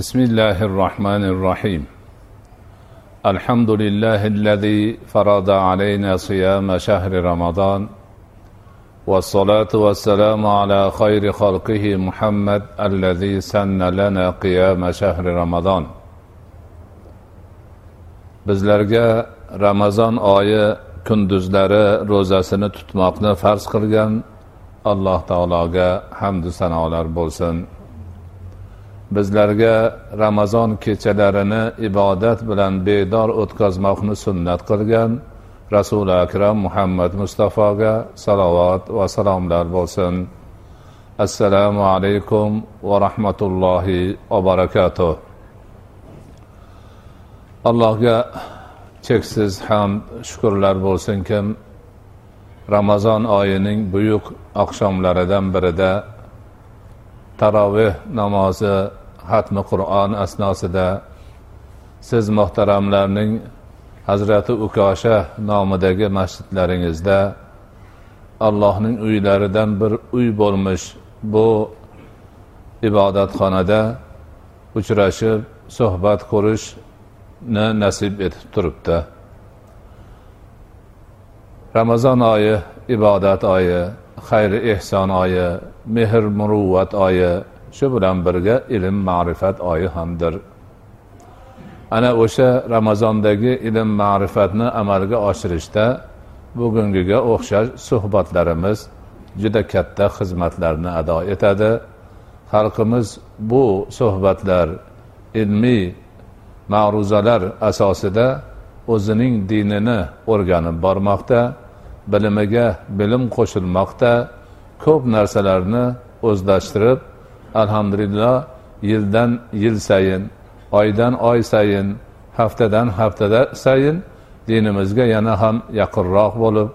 بسم الله الرحمن الرحيم. الحمد لله الذي فرض علينا صيام شهر رمضان والصلاة والسلام على خير خلقه محمد الذي سن لنا قيام شهر رمضان. bizlarga ramazon oyi kunduzlari ro'zasini tutmoqni farz qilgan alloh taologa hamdu sanolar bo'lsin bizlarga ramazon kechalarini ibodat bilan bedor o'tkazmoqni sunnat qilgan rasuli akram muhammad mustafoga salovat va salomlar bo'lsin. Assalomu alaykum va rahmatullohi va barakatuh. Allohga cheksiz ham shukurlar bo'lsinkim ramazon oyining buyuk oqshomlaridan birida taroveh namozi hatmi qur'on asnosida siz muhtaramlarning hazrati ukosha nomidagi masjidlaringizda allohning uylaridan bir uy bo'lmish bu ibodatxonada uchrashib suhbat qurishni nasib etib turibdi. Ramazon oyi ibodat oyi xayri ehson oyi mehr muruvvat oyi shu bilan birga ilm ma'rifat oyi hamdir. Ana o'sha ramazondagi ilm ma'rifatni amalga oshirishda bugungiga o'xshash suhbatlarimiz juda katta xizmatlarni ado etadi. Xalqimiz bu suhbatlar ilmiy ma'ruzalar asosida o'zining dinini o'rganib bormoqda bilimiga bilim qo'shilmoqda ko'p narsalarni o'zlashtirib alhamdulillah yildan yil sayin oydan oy sayin haftadan haftada sayin dinimizga yana ham yaqinroq bo'lib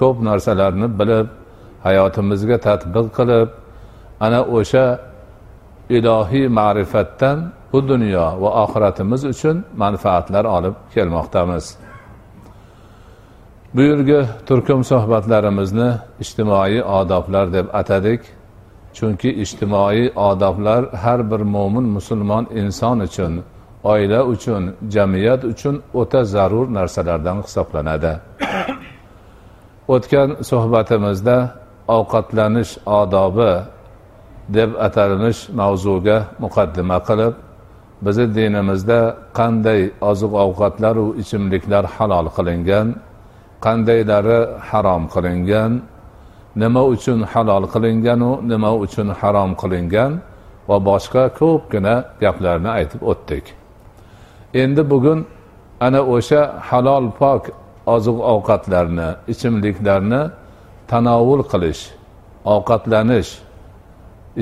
ko'p narsalarni bilib hayotimizga tadbiq qilib ana o'sha ilohiy ma'rifatdan bu dunyo va oxiratimiz uchun manfaatlar olib kelmoqdamiz. Bu yilgi turkum suhbatlarimizni ijtimoiy odoblar deb atadik. Chunki ijtimoiy odoblar har bir mo'min musulmon inson uchun oila uchun jamiyat uchun o'ta zarur narsalardan hisoblanadi. O'tgan suhbatimizda ovqatlanish odobi deb atalmish mavzuga muqaddima qilib bizni dinimizda qanday oziq ovqatlaru ichimliklar halol qilingan qandaylari harom qilingan nima uchun halol qilinganu nima uchun harom qilingan va boshqa ko'pgina gaplarni aytib o'tdik. Endi bugun ana o'sha halol pok oziq ovqatlarni ichimliklarni tanovul qilish ovqatlanish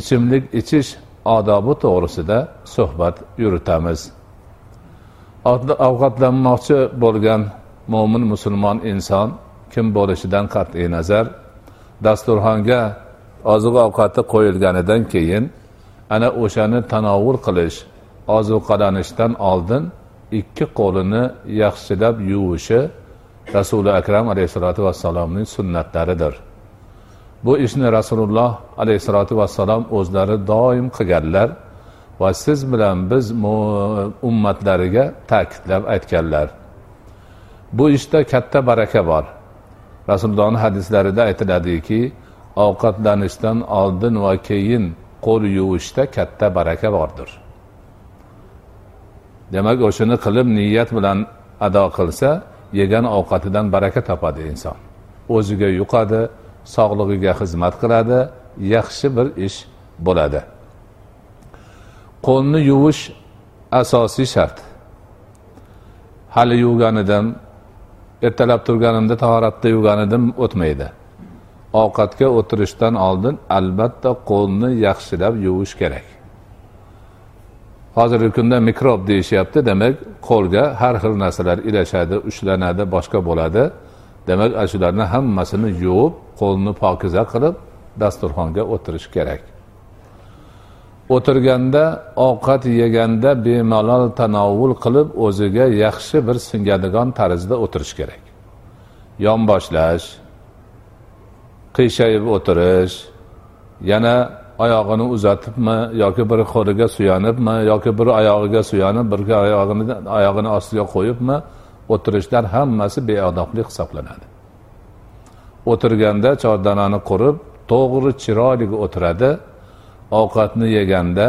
ichimlik ichish odobi to'g'risida suhbat yuritamiz. Ovqatlanmoqchi bo'lgan mo'min musulmon inson kim bo'lishidan qat'iy nazar dasturxonga oziq ovqati qo'yilganidan keyin ana o'shani tanovul qilish ozuqalanishdan oldin ikki qo'lini yaxshilab yuvishi rasuli akram alayhissalotu vassalomning sunnatlaridir. Bu ishni rasululloh alayhissalotu vassalom o'zlari doim qilganlar va siz bilan biz ummatlariga ta'kidlab aytganlar. Bu ishda katta baraka bor. Rasulullohni hadislarida aytiladiki ovqatlanishdan oldin va keyin qo'l yuvishda katta baraka bordir. Demak o'shani qilib niyat bilan ado qilsa yegan ovqatidan baraka topadi inson. O'ziga yuqadi sog'lig'iga xizmat qiladi yaxshi bir ish bo'ladi. Qo'lni yuvish asosiy shart. Hali yuvganidan ertalab turganimda tahoratda yuvgan edim o'tmaydi. Ovqatga o'tirishdan oldin albatta qo'lni yaxshilab yuvish kerak. Hozirgi kunda mikrob deyishyapti demak qo'lga har xil narsalar ilashadi ushlanadi boshqa bo'ladi. Demak ana shularni hammasini yuvib qo'lni pokiza qilib dasturxonga o'tirish kerak. O'tirganda ovqat yeganda bemalol tanovul qilib o'ziga yaxshi bir singadigan tarzda o'tirish kerak. Yonboshlash qiyshayib o'tirish yana oyog'ini uzatibmi yoki bir qo'liga suyanibmi yoki bir oyog'iga suyanib bir oyog'ini oyog'ini ostiga qo'yibmi o'tirishlar hammasi beodoblik hisoblanadi. O'tirganda chordanani qurib to'g'ri chiroyli o'tiradi. Ovqatni yeganda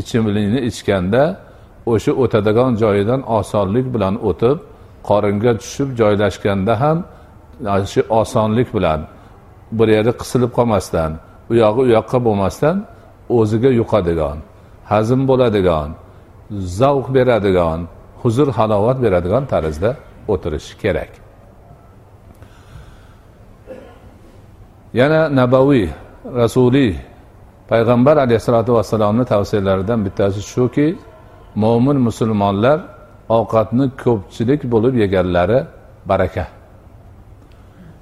ichimlikni ichganda o'sha o'tadigan joyidan osonlik bilan o'tib qoringa tushib joylashganda ham shu osonlik bilan bir yeri qisilib qolmasdan u yog'i u yoqqa bo'lmasdan o'ziga yuqadigan hazm bo'ladigan zavq beradigan huzur halovat beradigan tarzda o'tirish kerak. Yana nabaviy rasuliy payg'ambar alayhissalotu vassalomni tavsiyalaridan bittasi shuki mo'min musulmonlar ovqatni ko'pchilik bo'lib yeganlari baraka.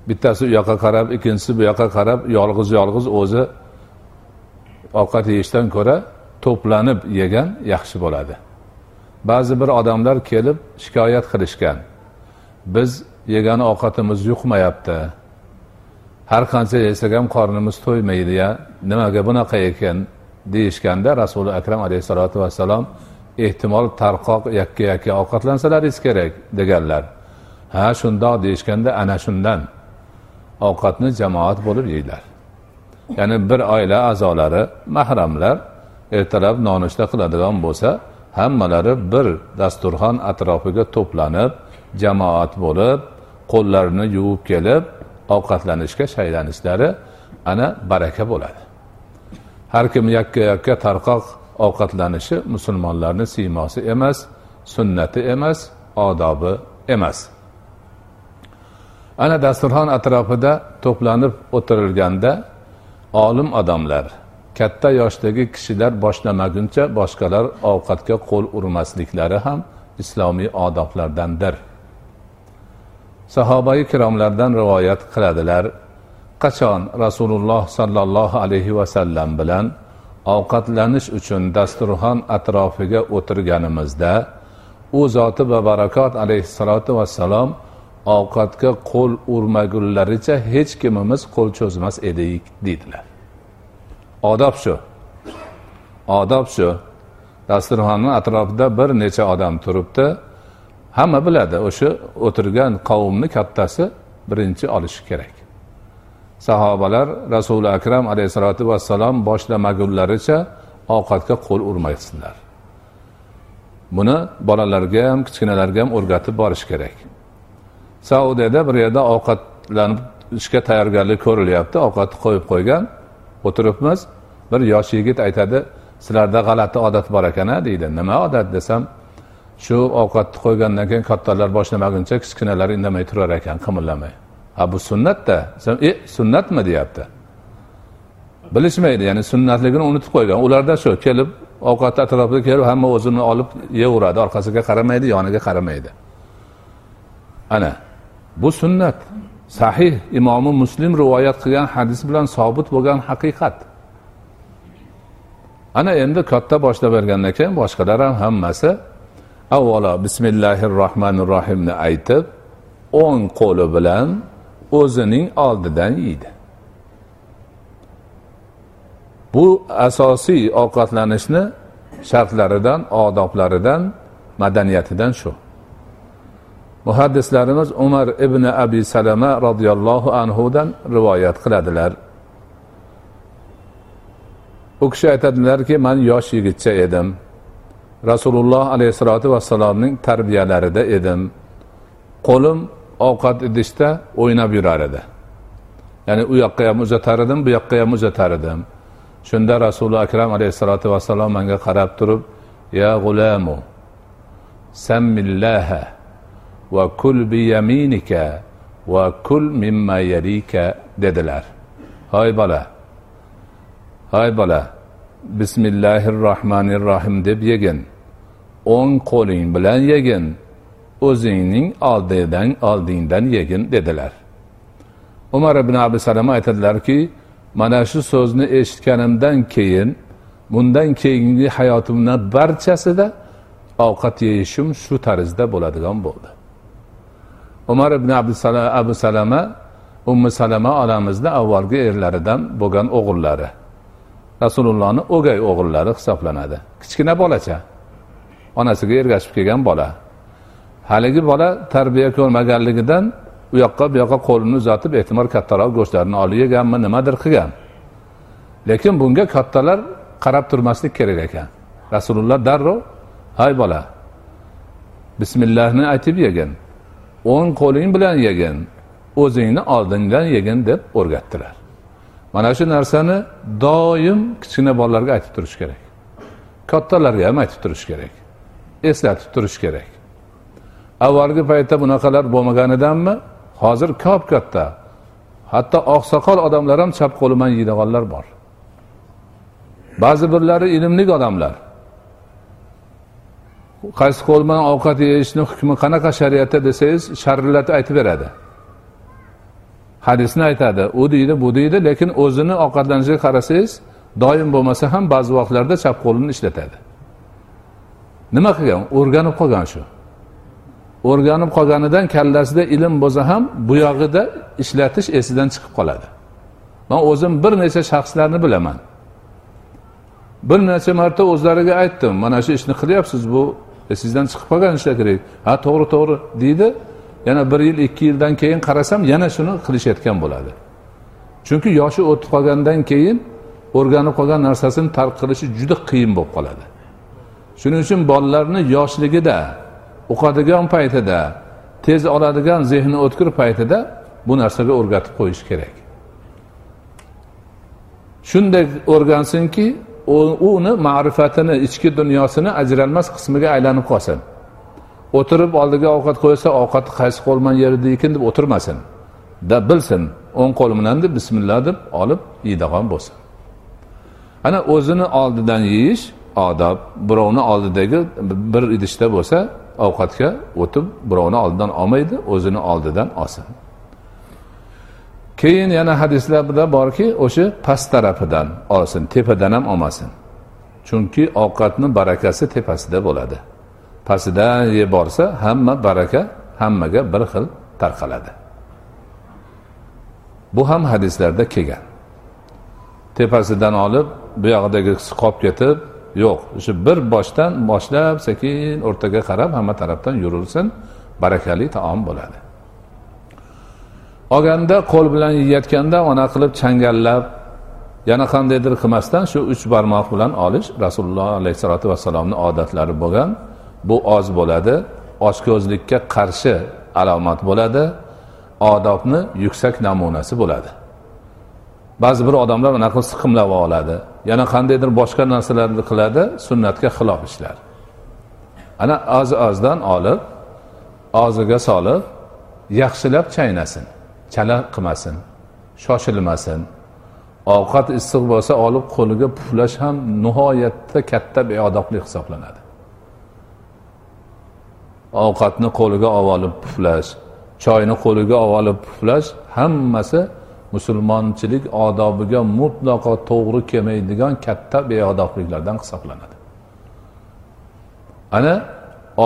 Bittasi u yoqqa qarab ikkinchisi bu yoqqa qarab yolg'iz yolg'iz o'zi ovqat yeyishdan ko'ra to'planib yegan yaxshi bo'ladi. Ba'zi bir odamlar kelib shikoyat qilishgan. Biz yegan ovqatimiz yuqmayapti har qancha yesak ham qornimiz to'ymaydi ya nimaga bunaqa ekan deyishganda rasuli akram alayhissalotu vassalom ehtimol tarqoq yakka yakka ovqatlansalaringiz kerak deganlar. Ha shundoq deyishganda ana shundan ovqatni jamoat bo'lib yeydilar. Ya'ni bir oila a'zolari mahramlar ertalab nonushta qiladigan bo'lsa hammalari bir dasturxon atrofiga to'planib jamoat bo'lib qo'llarini yuvib kelib ovqatlanishga shaylanishlari ana baraka bo'ladi. Har kim yakka yakka tarqoq ovqatlanishi musulmonlarni siymosi emas sunnati emas odobi emas. Ana dasturxon atrofida to'planib o'tirilganda olim odamlar katta yoshdagi kishilar boshlamaguncha boshqalar ovqatga qo'l urmasliklari ham islomiy odoblardandir. Sahobai ikromlardan rivoyat qiladilar qachon rasululloh sollallohu alayhi vasallam bilan ovqatlanish uchun dasturxon atrofiga o'tirganimizda u zoti va barakot alayhissalotu vassalom ovqatga qo'l urmagunlaricha hech kimimiz qo'l cho'zmas edik deydilar. Odob shu. Odob shu. Dasturxonni atrofida bir necha odam turibdi. Hamma biladi o'sha o'tirgan qavmni kattasi birinchi olishi kerak. Sahobalar rasuli akram alayhissalotu vassalom boshlamagunlaricha ovqatga qo'l urmaysinlar. Buni bolalarga ham kichkinalarga ham o'rgatib borish kerak. Saudiyada bir yerda ovqatlanib ishga tayyorgarlik ko'rilyapti. Ovqatni qo'yib qo'ygan o'tiribmiz. Bir yosh yigit aytadi sizlarda g'alati odat bor ekan a deydi. Nima odat desam shu ovqatni qo'ygandan keyin kattalar boshlamaguncha kichkinalar indamay turar ekan qimirlamay. A bu sunnatda desam e sunnatmi deyapti. Bilishmaydi ya'ni sunnatligini unutib qo'ygan. Ularda shu kelib ovqatni atrofiga kelib hamma o'zini olib yeyveradi orqasiga qaramaydi yoniga qaramaydi. Ana bu sunnat. Sahih imomi muslim rivoyat qilgan hadis bilan sobit bo'lgan haqiqat. Ana endi katta boshlab bergandan keyin boshqalar ham hammasi avvalo bismillahi rohmanir rohimni aytib o'ng qo'li bilan o'zining oldidan yeydi. Bu asosiy ovqatlanishni shartlaridan odoblaridan madaniyatidan shu. Muhaddislarimiz umar ibn abi salama roziyallohu anhudan rivoyat qiladilar. U kishi aytadilarki man yosh yigitcha edim. Rasululloh alayhissalotu vassalomning tarbiyalarida edim qo'lim ovqat idishda o'ynab yurar edi ya'ni u yoqqa ham uzatar edim bu yoqqa ham uzatar edim shunda rasuli akram alayhissalotu vassalom manga qarab turib ya g'ulamu sammillaha va kul biyaminika va kul mimma yarika dedilar hoy bola hoy bola bismillahi rohmanir rohim deb yegin. O'ng qo'ling bilan yegin. O'zingning oldidan oldingdan yegin dedilar. Umar ibn abi salama aytadilarki mana shu so'zni eshitganimdan keyin bundan keyingi hayotimni barchasida ovqat yeyishim shu tarzda bo'ladigan bo'ldi. Umar ibn abu salama ummi salama onamizni avvalgi erlaridan bo'lgan o'g'illari rasulullohni o'gay o'g'illari hisoblanadi. Kichkina bolacha. Onasiga ergashib kelgan bola. Haligi bola tarbiya ko'rmaganligidan u yoqqa bu yoqqa qo'lini uzatib ehtimol kattaroq go'shtlarni olib yeganmi nimadir qilgan. Lekin bunga kattalar qarab turmaslik kerak ekan. Rasululloh darrov hay bola bismillahni aytib yegin o'ng qo'ling bilan yegin o'zingni oldingdan yegin deb o'rgatdilar. Mana shu narsani doim kichkina bolalarga aytib turish kerak. Kattalarga ham aytib turish kerak. Eslatib turish kerak. Avvalgi paytda bunaqalar bo'lmaganidanmi? Hozir kop katta. Hatto oqsoqol odamlar ham chap qo'li bilan yeydiganlar bor. Ba'zi birlari ilmli odamlar. Qaysi qo'l bilan ovqat yeyishni hukmi qanaqa shariatda desangiz sharrillatib aytib beradi. Hadisni aytadi. U deydi bu deydi lekin o'zini ovqatlanishiga qarasangiz doim bo'lmasa ham ba'zi vaqtlarda chap qo'lini ishlatadi. Nima qilgan? O'rganib qolgan shu. O'rganib qolganidan kallasida ilm bo'lsa ham buyog'ida ishlatish esidan chiqib qoladi. Man o'zim bir necha shaxslarni bilaman. Bir necha marta o'zlariga aytdim mana shu ishni qilyapsiz bu esingizdan chiqib qolgan ishlar kerak. Ha to'g'ri to'g'ri deydi. Yana bir yil ikki yildan keyin qarasam yana shuni qilishayotgan bo'ladi. Chunki yoshi o'tib qolgandan keyin o'rganib qolgan narsasini tark qilishi juda qiyin bo'lib qoladi. Shuning uchun bolalarni yoshligida o'qadigan paytida tez oladigan zehni o'tkir paytida bu narsaga o'rgatib qo'yish kerak. Shunday o'rgansinki uni ma'rifatini ichki dunyosini ajralmas qismiga aylanib qolsin. O'tirib oldiga ovqat qo'ysa ovqatni qaysi qo'l bilan yerida ekan deb o'tirmasin. Da bilsin o'ng qo'li bilan deb bismillah deb olib yeydigan bo'lsin. Ana o'zini oldidan yeyish odob. Birovni oldidagi bir idishda bo'lsa ovqatga o'tib birovni oldidan olmaydi o'zini oldidan olsin. Keyin yana hadislarda borki o'sha past tarafidan olsin tepadan ham olmasin. Chunki ovqatni barakasi tepasida bo'ladi. Pastidan borsa hamma baraka hammaga bir xil tarqaladi. Bu ham hadislarda kelgan. Tepasidan olib buyog'idagisi qolib ketib yo'q o'sha bir boshdan boshlab sekin o'rtaga qarab hamma tarafdan yurilsin barakali taom bo'ladi. Olganda qo'l bilan yeyayotganda ona qilib changallab yana qandaydir qilmasdan shu uch barmoq bilan olish rasululloh alayhissalotu vassalomni odatlari bo'lgan. Bu oz bo'ladi. Ochko'zlikka qarshi alomat bo'ladi. Odobni yuksak namunasi bo'ladi. Ba'zi bir odamlar unaqa siqimlab oladi. Yana qandaydir boshqa narsalarni qiladi sunnatga xilof ishlar. Ana oz ozdan olib og'ziga solib yaxshilab chaynasin chala qilmasin shoshilmasin. Ovqat issiq bo'lsa olib qo'liga puflash ham nihoyatda katta beodoblik hisoblanadi. Ovqatni qo'liga olib olib puflash choyni qo'liga olib olib puflash hammasi musulmonchilik odobiga mutlaqo to'g'ri kelmaydigan katta beodobliklardan hisoblanadi. Ana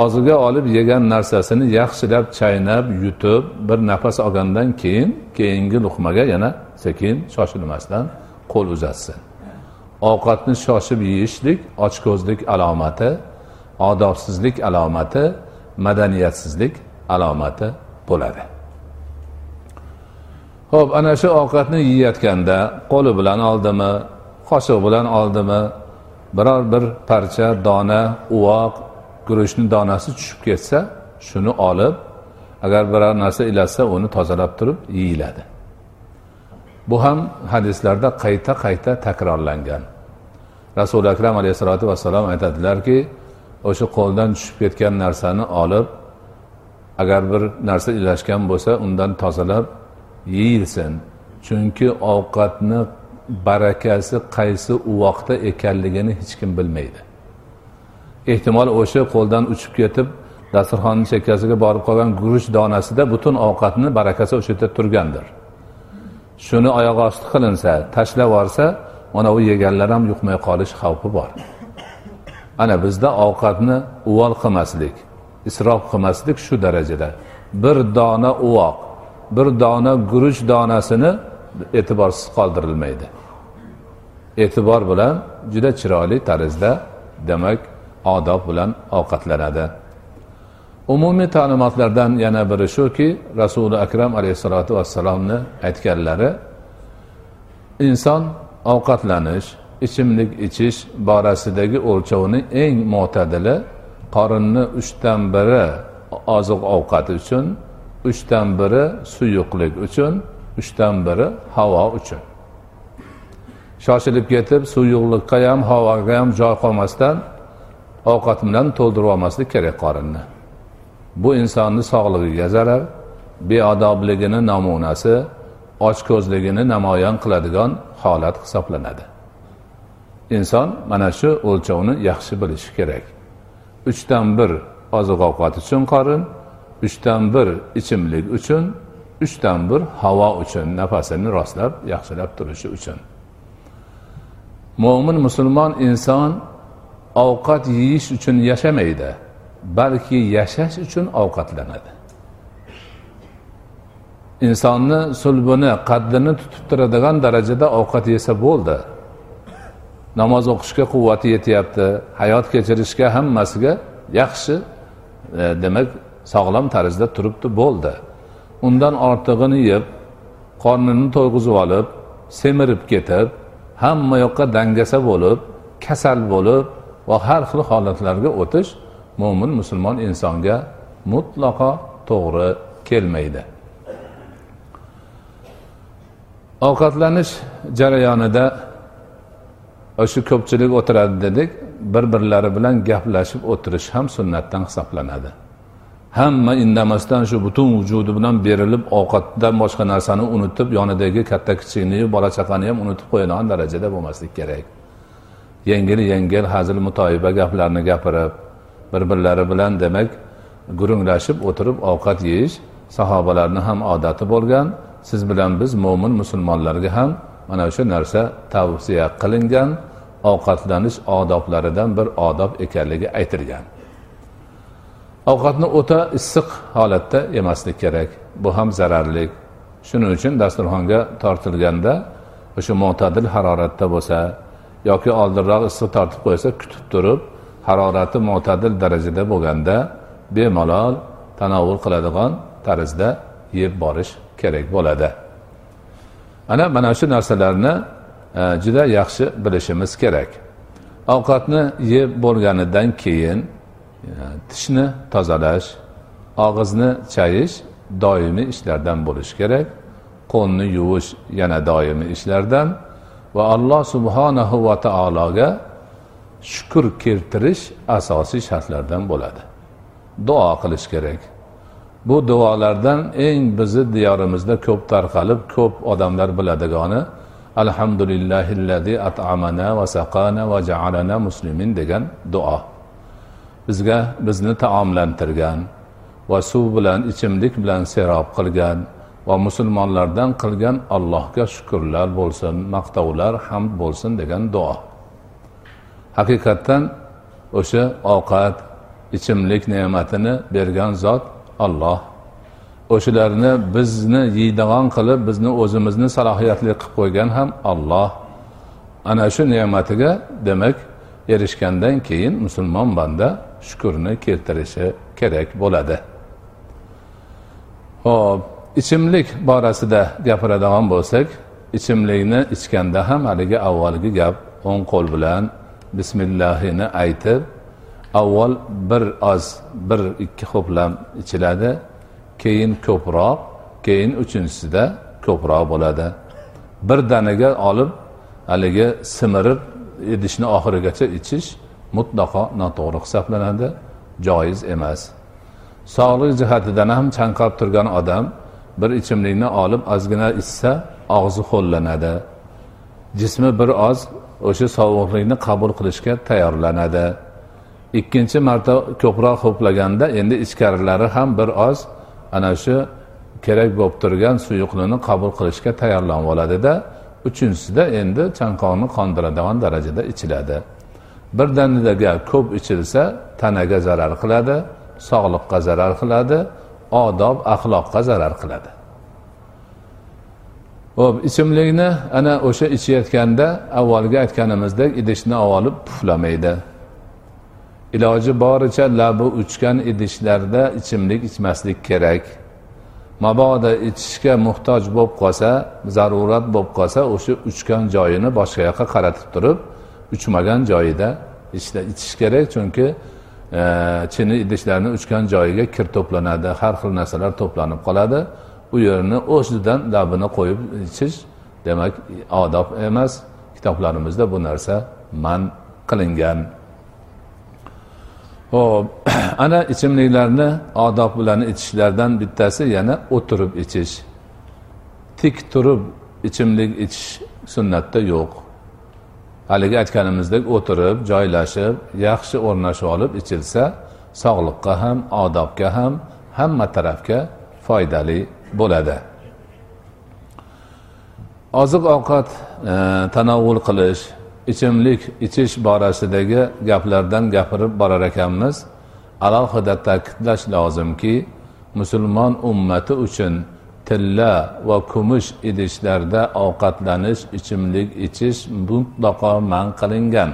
og'ziga olib yegan narsasini yaxshilab chaynab yutib bir nafas olgandan keyin keyingi luqmaga yana sekin shoshilmasdan qo'l uzatsin. Ovqatni shoshib yeyishlik ochko'zlik alomati odobsizlik alomati madaniyatsizlik alomati bo'ladi. Ho'p ana shu ovqatni yeyayotganda qo'li bilan oldimi qoshiq bilan oldimi biror bir parcha dona uvoq guruchni donasi tushib ketsa shuni olib agar biror narsa ilassa uni tozalab turib yeyiladi. Bu ham hadislarda qayta qayta takrorlangan. Rasuli akram alayhissalotu vassalom aytadilarki o'sha qo'ldan tushib ketgan narsani olib agar bir narsa ilashgan bo'lsa undan tozalab yeyilsin. Chunki ovqatni barakasi qaysi uvoqda ekanligini hech kim bilmaydi. Ehtimol o'sha qo'ldan uchib ketib dasturxonni chekkasiga borib qolgan guruch donasida butun ovqatni barakasi o'sha yerda turgandir. Shuni oyoq osti qilinsa tashlab yuborsa mana u yeganlar ham yuqmay qolish xavfi bor. Ana bizda ovqatni uvol qilmaslik isrof qilmaslik shu darajada. Bir dona uvoq bir dona guruch donasini e'tiborsiz qoldirilmaydi. E'tibor bilan juda chiroyli tarzda demak odob bilan ovqatlanadi. Umumiy ta'limotlardan yana biri shuki rasuli akram alayhissalotu vassalomni aytganlari inson ovqatlanish ichimlik ichish borasidagi o'lchovni eng mo'tadili qorinni uchdan biri oziq ovqat uchun uchdan biri suyuqlik uchun uchdan biri havo uchun. Shoshilib ketib suyuqlikqa ham havoga ham joy qolmasdan ovqat bilan to'ldirib olmaslik kerak qorinni. Bu insonni sog'lig'iga zarar beodobligini namunasi ochko'zligini namoyon qiladigan holat hisoblanadi. Inson mana shu o'lchovni yaxshi bilishi kerak. Uchdan bir oziq ovqat uchun qorin uchdan bir ichimlik uchun uchdan bir havo uchun nafasini rostlab yaxshilab turishi uchun. Mo'min musulmon inson ovqat yeyish uchun yashamaydi balki yashash uchun ovqatlanadi. Insonni sulbini qaddini tutib turadigan darajada ovqat yesa bo'ldi. Namoz o'qishga quvvati yetyapti. Hayot kechirishga hammasiga yaxshi e, demak sog'lom tarzda turibdi bo'ldi. Undan ortig'ini yeb qornini to'yg'izib olib semirib ketib hamma yoqqa dangasa bo'lib kasal bo'lib va har xil holatlarga o'tish mo'min musulmon insonga mutlaqo to'g'ri kelmaydi. Ovqatlanish jarayonida o'sha ko'pchilik o'tiradi dedik. Bir birlari bilan gaplashib o'tirish ham sunnatdan hisoblanadi. Hamma indamasdan shu butun vujudi bilan berilib ovqatdan boshqa narsani unutib yonidagi katta kichikni bola chaqani ham unutib qo'yadigan darajada bo'lmaslik kerak. Yengil yengil hazil mutoyiba gaplarni gapirib bir birlari bilan demak gurunglashib o'tirib ovqat yeyish sahobalarni ham odati bo'lgan. Siz bilan biz mo'min musulmonlarga ham mana shu narsa tavsiya qilingan ovqatlanish odoblaridan bir odob ekanligi aytilgan. Ovqatni o'ta issiq holatda yemaslik kerak. Bu ham zararli. Shuning uchun dasturxonga tortilganda o'sha mo'tadil haroratda bo'lsa yoki oldinroq issiq tortib qo'ysa kutib turib harorati mo'tadil darajada bo'lganda bemalol tanovul qiladigan tarzda yeb borish kerak bo'ladi. Ana mana shu narsalarni e, juda yaxshi bilishimiz kerak. Ovqatni yeb bo'lganidan keyin e, tishni tozalash og'izni chayish doimiy ishlardan bo'lishi kerak. Qo'lni yuvish yana doimiy ishlardan va alloh subhanahu va taologa shukur keltirish asosiy shartlardan bo'ladi. Duo qilish kerak. Bu duolardan eng bizni diyorimizda ko'p tarqalib ko'p odamlar biladigani alhamdulillahillazi at'amana va saqana va ja'alana muslimin degan duo. Bizga bizni taomlantirgan va suv bilan ichimlik bilan serob qilgan va musulmonlardan qilgan allohga shukurlar bo'lsin maqtovlar hamd bo'lsin degan duo. Haqiqatdan o'sha ovqat ichimlik ne'matini bergan zot olloh o'shalarni bizni yeydigan qilib bizni o'zimizni salohiyatli qilib qo'ygan ham olloh ana shu ne'matiga demak erishgandan keyin musulmon banda shukurni keltirishi kerak bo'ladi. Ho'p ichimlik borasida gapiradigan bo'lsak ichimlikni ichganda ham haligi avvalgi gap o'ng qo'l bilan bismillahini aytib avval bir oz bir ikki ho'plam ichiladi keyin ko'proq keyin uchinchisida ko'proq bo'ladi. Bir danaga olib haligi simirib idishni oxirigacha ichish mutlaqo noto'g'ri hisoblanadi joiz emas. Sog'liq jihatidan ham chanqab turgan odam bir ichimlikni olib ozgina ichsa og'zi ho'llanadi jismi bir oz o'sha sovuqlikni qabul qilishga tayyorlanadi. Ikkinchi marta ko'proq ho'plaganda endi ichkarilari ham bir oz ana shu kerak bo'lib turgan suyuqlikni qabul qilishga tayyorlanib oladida uchinchisida endi chanqoqni qondiradigan darajada ichiladi. Birdanidaga ko'p ichilsa tanaga zarar qiladi sog'liqqa zarar qiladi odob axloqqa zarar qiladi. Ho'p ichimlikni ana o'sha ichayotganda avvalgi aytganimizdek idishni olib puflamaydi. Iloji boricha labi uchgan idishlarda ichimlik ichmaslik kerak. Mabodo ichishga muhtoj bo'lib qolsa zarurat bo'lib qolsa o'sha uchgan joyini boshqa yoqqa qaratib turib uchmagan joyida ichish kerak chunki e, chini idishlarni uchgan joyiga kir to'planadi har xil narsalar to'planib qoladi. U yerni o'zidan labini qo'yib ichish demak odob emas. Kitoblarimizda bu narsa man qilingan. Ho'p ana ichimliklarni odob bilan ichishlardan bittasi yana o'tirib ichish. Tik turib ichimlik ichish sunnatda yo'q. Haligi aytganimizdek o'tirib joylashib yaxshi o'rnashib olib ichilsa sog'liqqa ham odobga ham hamma tarafga foydali bo'ladi. Oziq ovqat e, tanovvul qilish ichimlik ichish borasidagi gaplardan gapirib borar ekanmiz. Alohida ta'kidlash lozimki musulmon ummati uchun tilla va kumush idishlarda ovqatlanish ichimlik ichish mutlaqo man qilingan.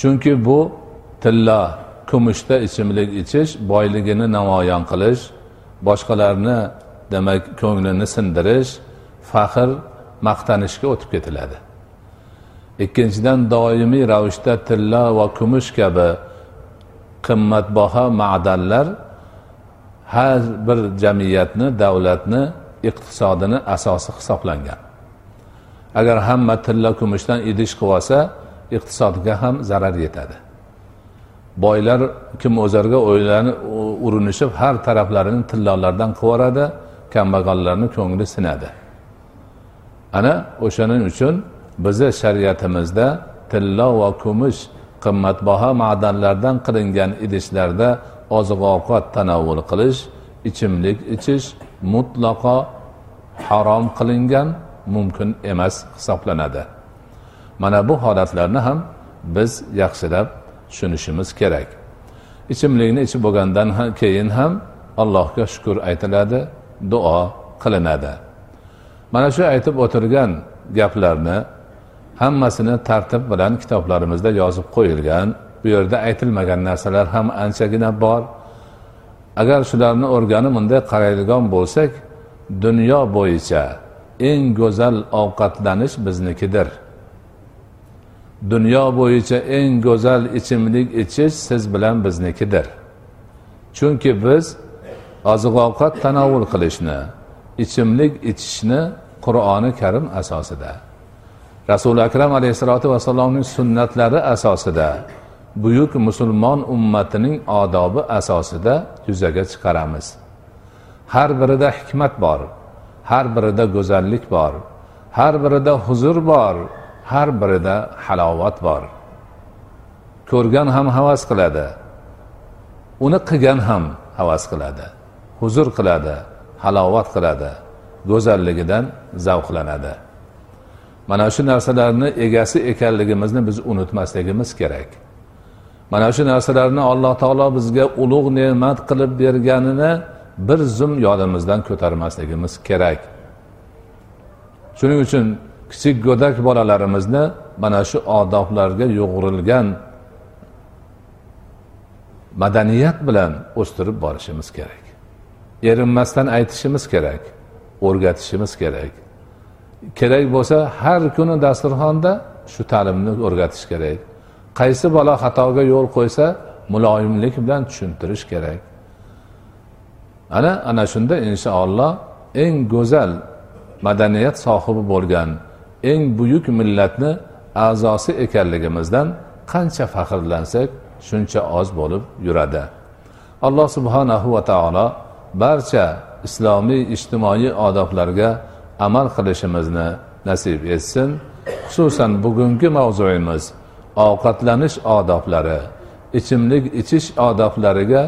Chunki bu tilla kumushda ichimlik ichish boyligini namoyon qilish boshqalarni demak ko'nglini sindirish faxr maqtanishga o'tib ketiladi. Ikkinchidan doimiy ravishda tilla va kumush kabi qimmatbaho ma'danlar har bir jamiyatni davlatni iqtisodini asosi hisoblangan. Agar hamma tilla kumushdan idish qilib olsa iqtisodga ham zarar yetadi. Boylar kim o'zarga o'ylanib urinishib har taraflarini tillolardan qilib yuboradi kambag'allarni ko'ngli sinadi. Ana o'shaning uchun bizni shariatimizda tilla va kumush qimmatbaho ma'danlardan qilingan idishlarda oziq ovqat tanovvul qilish ichimlik ichish mutlaqo harom qilingan mumkin emas hisoblanadi. Mana bu holatlarni ham biz yaxshilab tushunishimiz kerak. Ichimlikni ichib bo'lgandan keyin ham allohga shukur aytiladi duo qilinadi. Mana shu aytib o'tirgan gaplarni hammasini tartib bilan kitoblarimizda yozib qo'yilgan. Bu yerda aytilmagan narsalar ham anchagina bor. Agar shularni o'rganib bunday qaraydigan bo'lsak dunyo bo'yicha eng go'zal ovqatlanish biznikidir. Dunyo bo'yicha eng go'zal ichimlik ichish siz bilan biznikidir. Chunki biz oziq ovqat tanovul qilishni ichimlik ichishni qur'oni karim asosida rasuli akram alayhissalotu vassalomning sunnatlari asosida buyuk musulmon ummatining odobi asosida yuzaga chiqaramiz. Har birida hikmat bor har birida go'zallik bor har birida huzur bor har birida halovat bor. Ko'rgan ham havas qiladi uni qilgan ham havas qiladi huzur qiladi halovat qiladi go'zalligidan zavqlanadi. Mana shu narsalarni egasi ekanligimizni biz unutmasligimiz kerak. Mana shu narsalarni alloh taolo bizga ulug' ne'mat qilib berganini bir zum yodimizdan ko'tarmasligimiz kerak. Shuning uchun kichik go'dak bolalarimizni mana shu odoblarga yo'g'rilgan madaniyat bilan o'stirib borishimiz kerak. Erinmasdan aytishimiz kerak o'rgatishimiz kerak. Kerak bo'lsa har kuni dasturxonda shu ta'limni o'rgatish kerak. Qaysi bola xatoga yo'l qo'ysa muloyimlik bilan tushuntirish kerak. Ana ana shunda inshaalloh eng go'zal madaniyat sohibi bo'lgan eng buyuk millatni a'zosi ekanligimizdan qancha faxrlansak shuncha oz bo'lib yuradi. Alloh subhanahu va taolo barcha islomiy ijtimoiy odoblarga amal qilishimizni nasib etsin. Xususan bugungi mavzuyimiz ovqatlanish odoblari ichimlik ichish odoblariga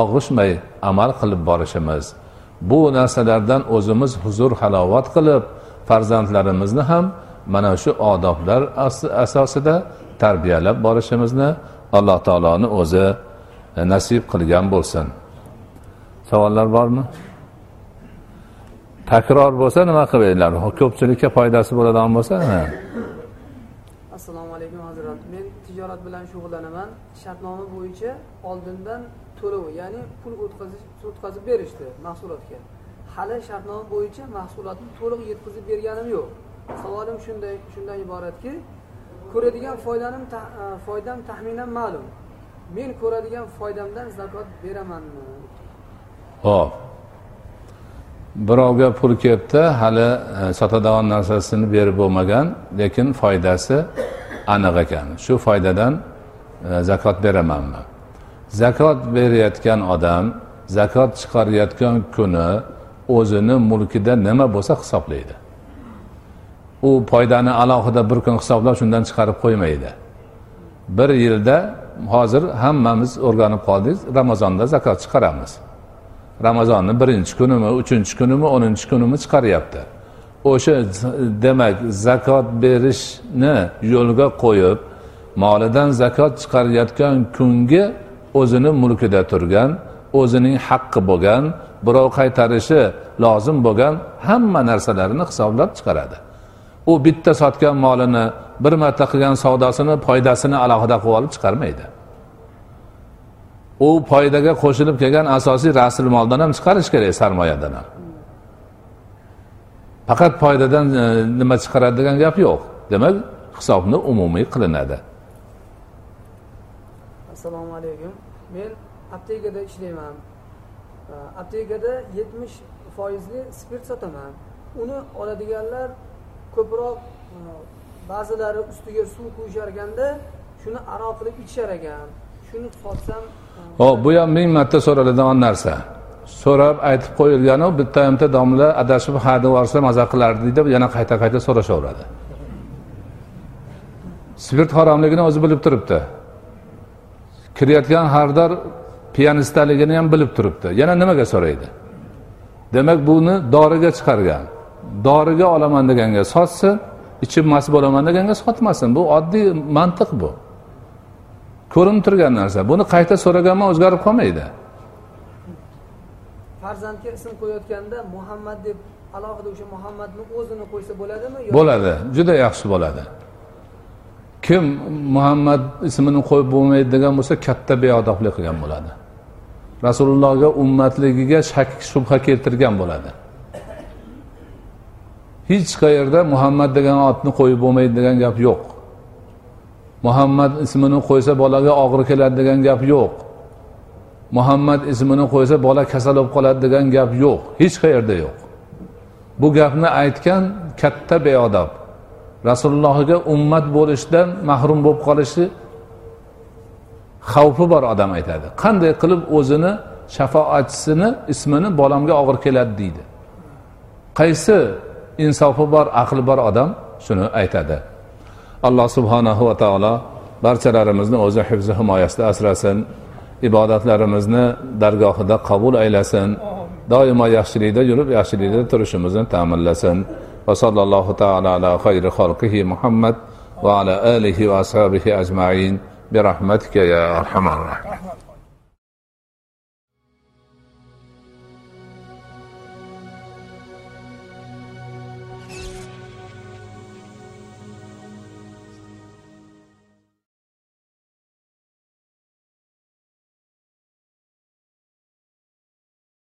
og'ishmay amal qilib borishimiz. Bu narsalardan o'zimiz huzur halovat qilib farzandlarimizni ham mana shu odoblar asosida tarbiyalab borishimizni alloh taoloni o'zi nasib qilgan bo'lsin. Savollar bormi? Takror bo'lsa nima qilinglar ko'pchilikka foydasi bo'ladigan bo'lsa assalomu alaykum hazrat. Men tijorat bilan shug'ullanaman. Shartnoma bo'yicha oldindan to'lov ya'ni pul o'tkazib berishdi mahsulotga. Hali shartnoma bo'yicha mahsulotni to'liq yetkazib berganim yo'q. Savolim shunday shundan iboratki ko'radigan foydanim e, foydam taxminan ma'lum. Men ko'radigan foydamdan zakot beramanmi? Ho'p birovga pul kelibdi hali e, sotadigan narsasini berib bo'lmagan lekin foydasi aniq ekan. Shu foydadan e, zakot beramanmi? Zakot berayotgan odam zakot chiqarayotgan kuni o'zini mulkida nima bo'lsa hisoblaydi. U foydani alohida bir kun hisoblab shundan chiqarib qo'ymaydi. Bir yilda hozir hammamiz o'rganib qoldik ramazonda zakot chiqaramiz. Ramazonni birinchi kunimi uchinchi kunimi o'ninchi kunimi chiqaryapti. O'sha demak zakot berishni yo'lga qo'yib molidan zakot chiqarayotgan kungi o'zini mulkida turgan o'zining haqqi bo'lgan birov qaytarishi lozim bo'lgan hamma narsalarini hisoblab chiqaradi. U bitta sotgan molini bir marta qilgan savdosini foydasini alohida qilib olib chiqarmaydi. U foydaga qo'shilib kelgan asosiy rasul moldan ham chiqarish kerak sarmoyadan ham. Faqat foydadan e, nima chiqaradi degan gap yo'q. Demak hisobni umumiy qilinadi. Assalomu alaykum. Men aptekada ishlayman. E, aptekada yetmish foizli spirt sotaman. Uni oladiganlar ko'proq e, ba'zilari ustiga suv quyisharganda shuni aroq qilib ichishar ekan. Shuni sotsam ho'p bu ham ming marta so'raladigan narsa. So'rab aytib qo'yilganu bitta bitta domla adashib ha deb yuborsa maza qilardi deb yana qayta qayta so'rashaveradi. Spirt haromligini o'zi bilib turibdi. Kirayotgan xaridor piyanistligini ham bilib turibdi. Yana nimaga so'raydi? Demak buni doriga chiqargan. Doriga olaman deganga sotsin ichib mast bo'laman deganga sotmasin. Bu oddiy mantiq bu. Ko'rinib turgan narsa. Buni qayta so'raganman o'zgarib qolmaydi. Farzandga ism qo'yayotganda muhammad deb alohida o'sha muhammadni o'zini qo'ysa bo'ladimi bo'ladi juda yaxshi bo'ladi. Kim muhammad ismini qo'yib bo'lmaydi degan bo'lsa katta beodoblik qilgan bo'ladi. Rasulullohga ummatligiga shak shubha keltirgan bo'ladi. Hech qayerda muhammad degan otni qo'yib bo'lmaydi degan gap yo'q muhammad ismini qo'ysa bolaga og'ir keladi degan gap yo'q. Muhammad ismini qo'ysa bola kasal bo'lib qoladi degan gap yo'q. Hech qayerda yo'q. Bu gapni aytgan katta beodob. Rasulullohga ummat bo'lishdan mahrum bo'lib qolishi xavfi bor odam aytadi. Qanday qilib o'zini shafoatchisini ismini bolamga og'ir keladi deydi. Qaysi insofi bor aqli bor odam shuni aytadi. alloh subhanahu va taolo barchalarimizni o'zi hifzi himoyasida asrasin ibodatlarimizni dargohida qabul aylasin doimo yaxshilikda yurib yaxshilikda turishimizni ta'minlasin va sallallohu taala ala xayri xalqihi muhammad va ala alihi va ashabihi ajmain برحمتك يا ارحم الراحمين